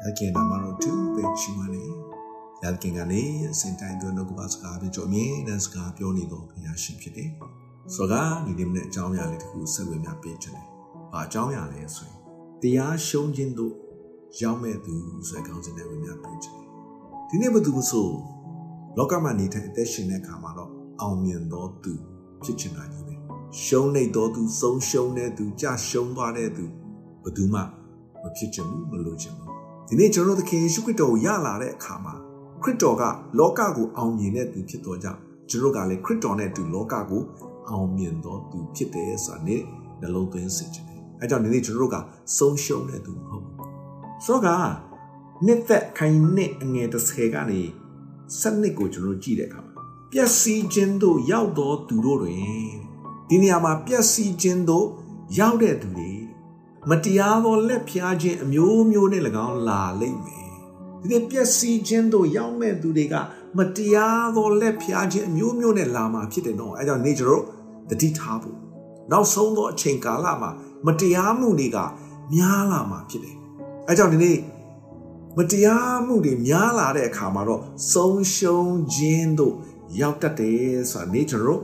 ရခင်နာမတော်သူပဲချီးမွမ်းနေရခင်ကလည်းအစဉ်တိုင်းသွင်းတော့ကပါစကားပြောကြအမြဲတမ်းစကားပြောနေတော့ဘုရားရှိဖြစ်တယ်ဆိုတော့ဒီနေ့နဲ့အကြောင်းအရာလေးတစ်ခုဆက်ဝင်များပေးချင်တယ်။ဘာအကြောင်းအရာလဲဆိုရင်တရားရှုံးခြင်းတို့ရောက်မဲ့သူဆိုတဲ့ကောင်းစဉ်နဲ့ဝင်များပေးချင်တယ်။ဒီနေ့ဘယ်သူမဆိုလောကမှာနေတဲ့အသက်ရှင်တဲ့အခါမှာတော့အောင်မြင်သောသူဖြစ်ချင်တာကြီးပဲ။ရှုံးနေသောသူဆုံးရှုံးတဲ့သူကြရှုံးသွားတဲ့သူဘယ်သူမှမဖြစ်ချင်ဘူးမလိုချင်ဘူး ဒီနေ့ကျွန်တော်တို့သခင်ယေရှုခရစ်တော်ကိုရလာတဲ့အခါမှာခရစ်တော်ကလောကကိုအောင်မြင်တဲ့သူဖြစ်တော်ကြောင့်ကျွန်တော်ကလည်းခရစ်တော်နဲ့အတူလောကကိုအောင်မြင်တော်သူဖြစ်တယ်ဆိုတာနဲ့နှလုံးသွင်းစေချင်တယ်အဲကြောင့်ဒီနေ့ကျွန်တော်တို့ကဆုံးရှုံးတဲ့သူမဟုတ်ဘူးဆိုတော့ကနှစ်သက်ခိုင်နှစ်အငယ်30ကနေစနစ်ကိုကျွန်တော်ကြည့်တဲ့အခါမှာပျက်စီးခြင်းတို့ရောက်တော်သူတို့တွင်ဒီနေရာမှာပျက်စီးခြင်းတို့ရောက်တဲ့သူတွေ မတရားသောလက်ဖျားခြင်းအမျိုးမျိုးနဲ့၎င်းလာလိမ့်မယ်ဒီနေ့ပျက်စီးခြင်းတို့ရောက်မဲ့သူတွေကမတရားသောလက်ဖျားခြင်းအမျိုးမျိုးနဲ့လာမှာဖြစ်တယ်နော်အဲကြောင့်နေကြတော့တတိထားဖို့နောက်ဆုံးသောအချိန်ကာလမှာမတရားမှုတွေကများလာမှာဖြစ်တယ်အဲကြောင့်ဒီနေ့မတရားမှုတွေများလာတဲ့အခါမှာတော့ဆုံးရှုံးခြင်းတို့ရောက်တတ်တယ်ဆိုတာနေကြတော့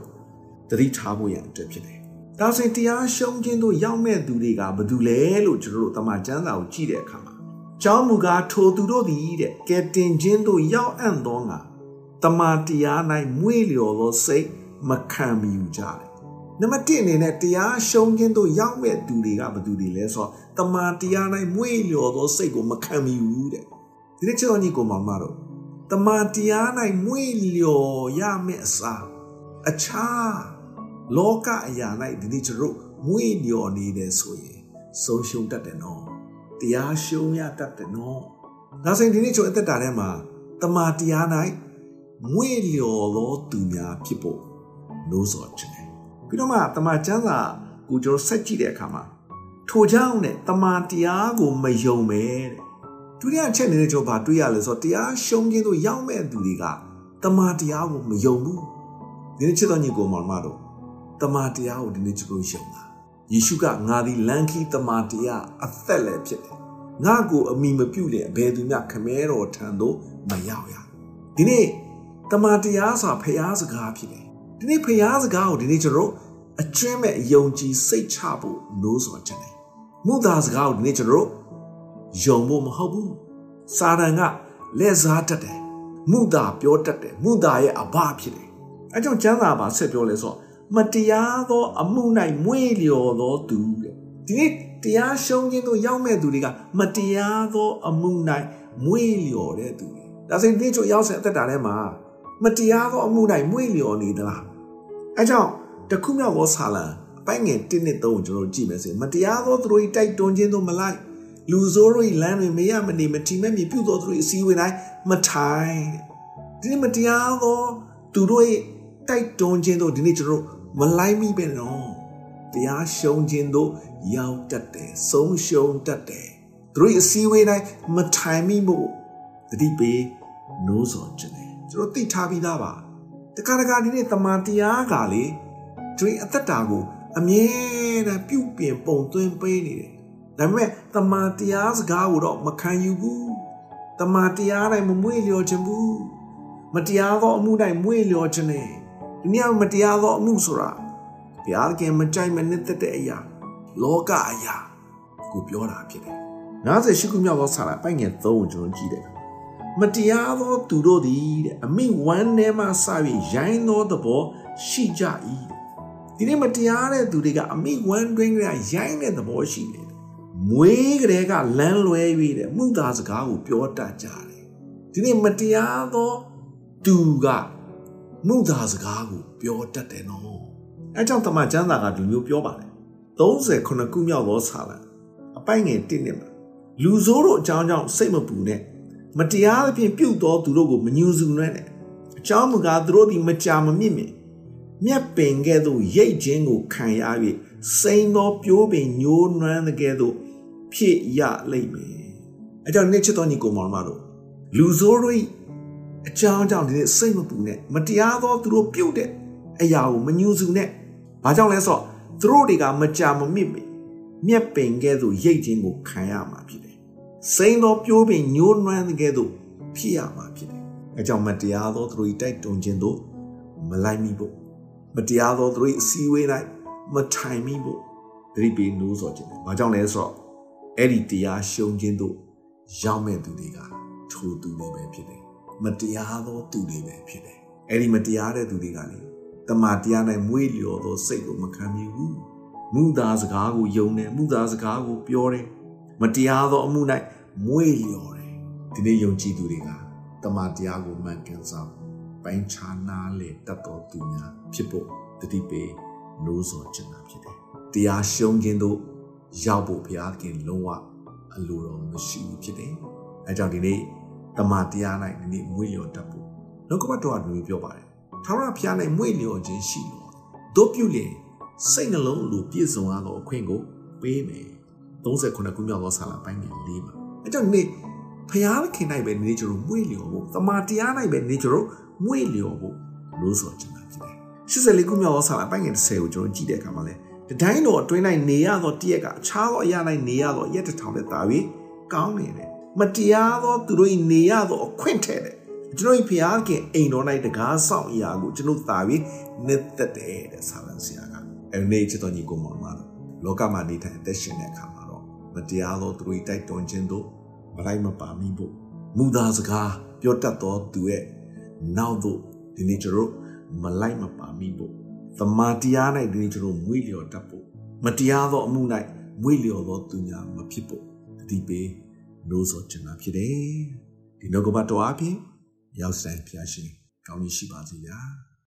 တတိထားဖို့ရန်အတွက်ဖြစ်တယ် ဒါဆိုရင်တရားရှုံးခြင်းတို့ရောက်မဲ့သူတွေကဘာတူလဲလို့ကျွန်တော်တို့တမန်ကျမ်းစာကိုကြည့်တဲ့အခါမှာကျောင်းမူကားထိုသူတို့သည်တဲ့ကဲတင်ခြင်းတို့ရောက်အံ့သောငါတမန်တရား၌မွေ့လျော်သောစိတ်မခံမယူကြတယ်နံပါတ်1အနေနဲ့တရားရှုံးခြင်းတို့ရောက်မဲ့သူတွေကဘာတူတွေလဲဆိုတော့တမန်တရား၌မွေ့လျော်သောစိတ်ကိုမခံမယူတဲ့ဒီနေ့ကျွန်တော်ညီကိုမမတို့တမန်တရား၌မွေ့လျော်ရမယ့်အစားအခြား လောကအရာ၌ဒီနေ့ကျွန်တော်မွေ့လျော်နေတယ်ဆိုရင်ဆုံးရှုံးတတ်တယ်နော်တရားရှုံးရတတ်တယ်နော်ဒါဆိုရင်ဒီနေ့ကျွန်တော်အသက်တာထဲမှာတမာတရား၌မွေ့လျော်သောသူများဖြစ်ဖို့နိုးစော်ခြင်းတယ်ပြီးတော့မှတမာကျမ်းစာကိုကျွန်တော်ဆက်ကြည့်တဲ့အခါမှာထိုကြောင့်နဲ့တမာတရားကိုမယုံပဲတဲ့ဒုတိယအချက်နေတဲ့ကျွန်တော်ဗာတွေးရလဲဆိုတော့တရားရှုံးခြင်းတို့ရောက်မဲ့သူတွေကတမာတရားကိုမယုံဘူးဒီနေ့ချစ်တော်ညီကိုမောင်မတို့ တမန်တရားကိုဒီနေ့ကျွန်တော်ယုံတာယေရှုကငါသည်လမ်းခီးတမန်တရားအသက်လည်းဖြစ်တယ်ငါကိုအမိမပြုတ်လေအဘယ်သူမျှခမဲတော်ထံသို့မရောက်ရဒီနေ့တမန်တရားဆိုတာဖျားစကားဖြစ်တယ်ဒီနေ့ဖျားစကားကိုဒီနေ့ကျွန်တော်အကျွမ်းမဲ့ယုံကြည်စိတ်ချဖို့နိုးဆိုချက်တယ်မုသာစကားကိုဒီနေ့ကျွန်တော်ယုံဖို့မဟုတ်ဘူးစာတန်ကလက်စားတတ်တယ်မုသာပြောတတ်တယ်မုသာရဲ့အဘဖြစ်တယ်အဲကြောင့်ကျမ်းစာမှာဆက်ပြောလဲဆိုတော့ မတရားသော အမှု၌မွေ့လျော်သောသူတဲ့ဒီနေ့တရားရှုံးခြင်းတို့ရောက်မဲ့သူတွေကမတရားသောအမှု၌မွေ့လျော်တဲ့သူတွေဒါဆိုရင်ဒီချို့ရောက်တဲ့အသက်တာထဲမှာမတရားသောအမှု၌မွေ့လျော်နေသလားအဲကြောင့်တခုမြောက်သောဆာလံအပိုင်းငယ်1နဲ့3ကိုကျွန်တော်ကြည့်မယ်ဆိုရင်မတရားသောသူတို့၏တိုက်တွန်းခြင်းတို့မလိုက်လူဆိုးတို့၏လမ်းတွေမရမနေမထီမဲ့မြပြုသောသူတို့၏အစည်းအဝေးတိုင်းမထိုင်ဒီနေ့မတရားသောသူတို့၏တိုက်တွန်းခြင်းတို့ဒီနေ့ကျွန်တော် မလိုက်မိပဲနော်တရားရှုံးခြင်းတို့ရောက်တတ်တယ်ဆုံးရှုံးတတ်တယ်သူတို့အစည်းအဝေးတိုင်းမထိုင်မိမို့တတိပေးနိုးစော်ခြင်းတယ်ကျွန်တော်သိထားပြီးသားပါတခါတခါဒီနေ့တမန်တရားကလေသူအသက်တာကို အမြဲတမ်းပြုပြင်ပုံသွင်းပေးနေတယ်ဒါပေမဲ့တမန်တရားစကားကိုတော့မခံယူဘူးတမန်တရားတိုင်းမမွေ့လျော်ခြင်းဘူးမတရားသောအမှုတိုင်းမွေ့လျော်ခြင်းနဲ့ ဒီနေ့မတရားသောအမှုဆိုတာဘုရားခင်မကြိုက်မနစ်သက်တဲ့အရာလောကအရာကိုပြောတာဖြစ်တယ်58ခုမြောက်သောစာရပိုင်ငယ်3ကိုကျွန်တော်ကြည့်တယ်မတရားသောသူတို့သည်တဲ့အမိဝမ်းထဲမှစပြီးရိုင်းသောသဘောရှိကြ၏ဒီနေ့မတရားတဲ့သူတွေကအမိဝမ်းတွင်းကရိုင်းတဲ့သဘောရှိတယ်မွေးကလေးကလမ်းလွဲ၍တဲ့မှုသားစကားကိုပြောတတ်ကြတယ်ဒီနေ့မတရားသောသူက မှုသာစကားကိုပြောတတ်တယ်နော်အဲကြောင့်တမန်ကျမ်းစာကဒီမျိုးပြောပါတယ်39ခုမြောက်သောစာလံအပိုင်ငယ်1နှစ်မှာလူဆိုးတို့အကြောင်းကြောင့်စိတ်မပူနဲ့မတရားသဖြင့်ပြုတ်တော်သူတို့ကိုမညှူစုနှဲ့နဲ့အကြောင်းမူကားသူတို့သည်မကြာမမြင့်မြင့်မြက်ပင်ကဲ့သို့ရိတ်ခြင်းကိုခံရ၍စိန်သောပြိုးပင်ညိုးနွမ်းတဲ့ကဲ့သို့ဖြစ်ရလိမ့်မယ်အဲကြောင့်နှစ်ချစ်တော်ညီကိုမောင်မတို့လူဆိုးတို့ အကြောင်းကြောင့်ဒီနေ့စိတ်မပူနဲ့မတရားသောသူတို့ပြုတ်တဲ့အရာကိုမညှူးစုနဲ့ဘာကြောင့်လဲဆိုတော့သူတို့တွေကမကြာမမြင့်မြက်ပင်ကဲ့သို့ရိတ်ခြင်းကိုခံရမှာဖြစ်တယ်စိမ့်သောပြိုးပင်ညှိုးနွမ်းတဲ့ကဲ့သို့ဖြစ်ရမှာဖြစ်တယ်။အဲကြောင့်မတရားသောသူတို့တိုက်တွန်းခြင်းတို့မလိုက်မိဖို့မတရားသောသူတို့အစည်းအဝေး၌မထိုင်မိဖို့သတိပေးနှိုးဆော်ခြင်းတယ်။ဘာကြောင့်လဲဆိုတော့အဲ့ဒီတရားရှုံးခြင်းတို့ရောက်မဲ့သူတွေကထိုသူတွေပဲဖြစ်တယ်။ မတရားသောသူတွေပဲဖြစ်တယ်။အဲ့ဒီမတရားတဲ့သူတွေကလေတမန်တရား၌မွေးလျော်သောစိတ်ကိုမခံမိဘူး။မူသားစကားကိုယုံတယ်မူသားစကားကိုပြောတယ်။မတရားသောအမှု၌မွေးလျော်တယ်။ဒီနေ့ယုံကြည်သူတွေကတမန်တရားကိုမှန်ကန်စွာပိုင်းခြားနားလေတတ်တော်သူများဖြစ်ဖို့တတိပေးနိုးစော်ချင်တာဖြစ်တယ်။တရားရှုံးခြင်းတို့ရောက်ဖို့ဘုရားခင်လုံးဝအလိုတော်မရှိဘူးဖြစ်တယ်။အဲကြောင့်ဒီနေ့ တမန်တရား၌ဒီနေ့မွေးလျော်တတ်ဖို့နှုတ်ကပတ်တော်ကဒီလိုပြောပါတယ်။ထာဝရဘုရား၌မွေးလျော်ခြင်းရှိလို့တို့ပြုလျင်စိတ်နှလုံးလိုပြည့်စုံရသောအခွင့်ကိုပေးမယ်။39ခုမြောက်သောဆာလာပိုင်းငယ်၄မှာအဲကြောင့်ဒီနေ့ဖျားခင်၌ပဲနေကြလို့မွေ့လျော်ဖို့တမာတရား၌ပဲနေကြလို့မွေ့လျော်ဖို့လို့ဆိုချင်တာဖြစ်တယ်84ခုမြောက်သောဆာလာပိုင်းငယ်30ကိုကျွန်တော်ကြည့်တဲ့အခါမှာလဲတတိုင်းတော်အတွင်း၌နေရသောတည့်ရက်ကအခြားသောအရာ၌နေရသောရက်တစ်ထောင်နဲ့တာပြီးကောင်းနေတယ် မတရားသောသူတို့၏နေရသောအခွင့်ထဲတယ်ကျွန်တော်ဖျားခင်အိမ်တော်၌တကားဆောင်အရာကိုကျွန်တော်တာပြီးနှစ်သက်တယ်တဲ့ဆာလန်ဆရာကအဲနေ့ချစ်တော်ညီကိုမောင်မှာလောကမှာနေထိုင်အသက်ရှင်တဲ့အခါမှာတော့မတရားသောသူတို့၏တိုက်တွန်းခြင်းတို့မလိုက်မပါမိဖို့မူသားစကားပြောတတ်သောသူရဲ့နောက်သို့ဒီနေ့ကျွန်တော်မလိုက်မပါမိဖို့သမာတရား၌ဒီနေ့ကျွန်တော်မွေ့လျော်တတ်ဖို့မတရားသောအမှု၌မွေ့လျော်သောသူများမဖြစ်ဖို့အတိပေး လို့ဆိုချင်တာဖြစ်တယ်ဒီနောက်ကပတ်တော်အပြင်ရောက်စတိုင်းဖျားရှင်ကောင်းကြီးရှိပါစေဗျာ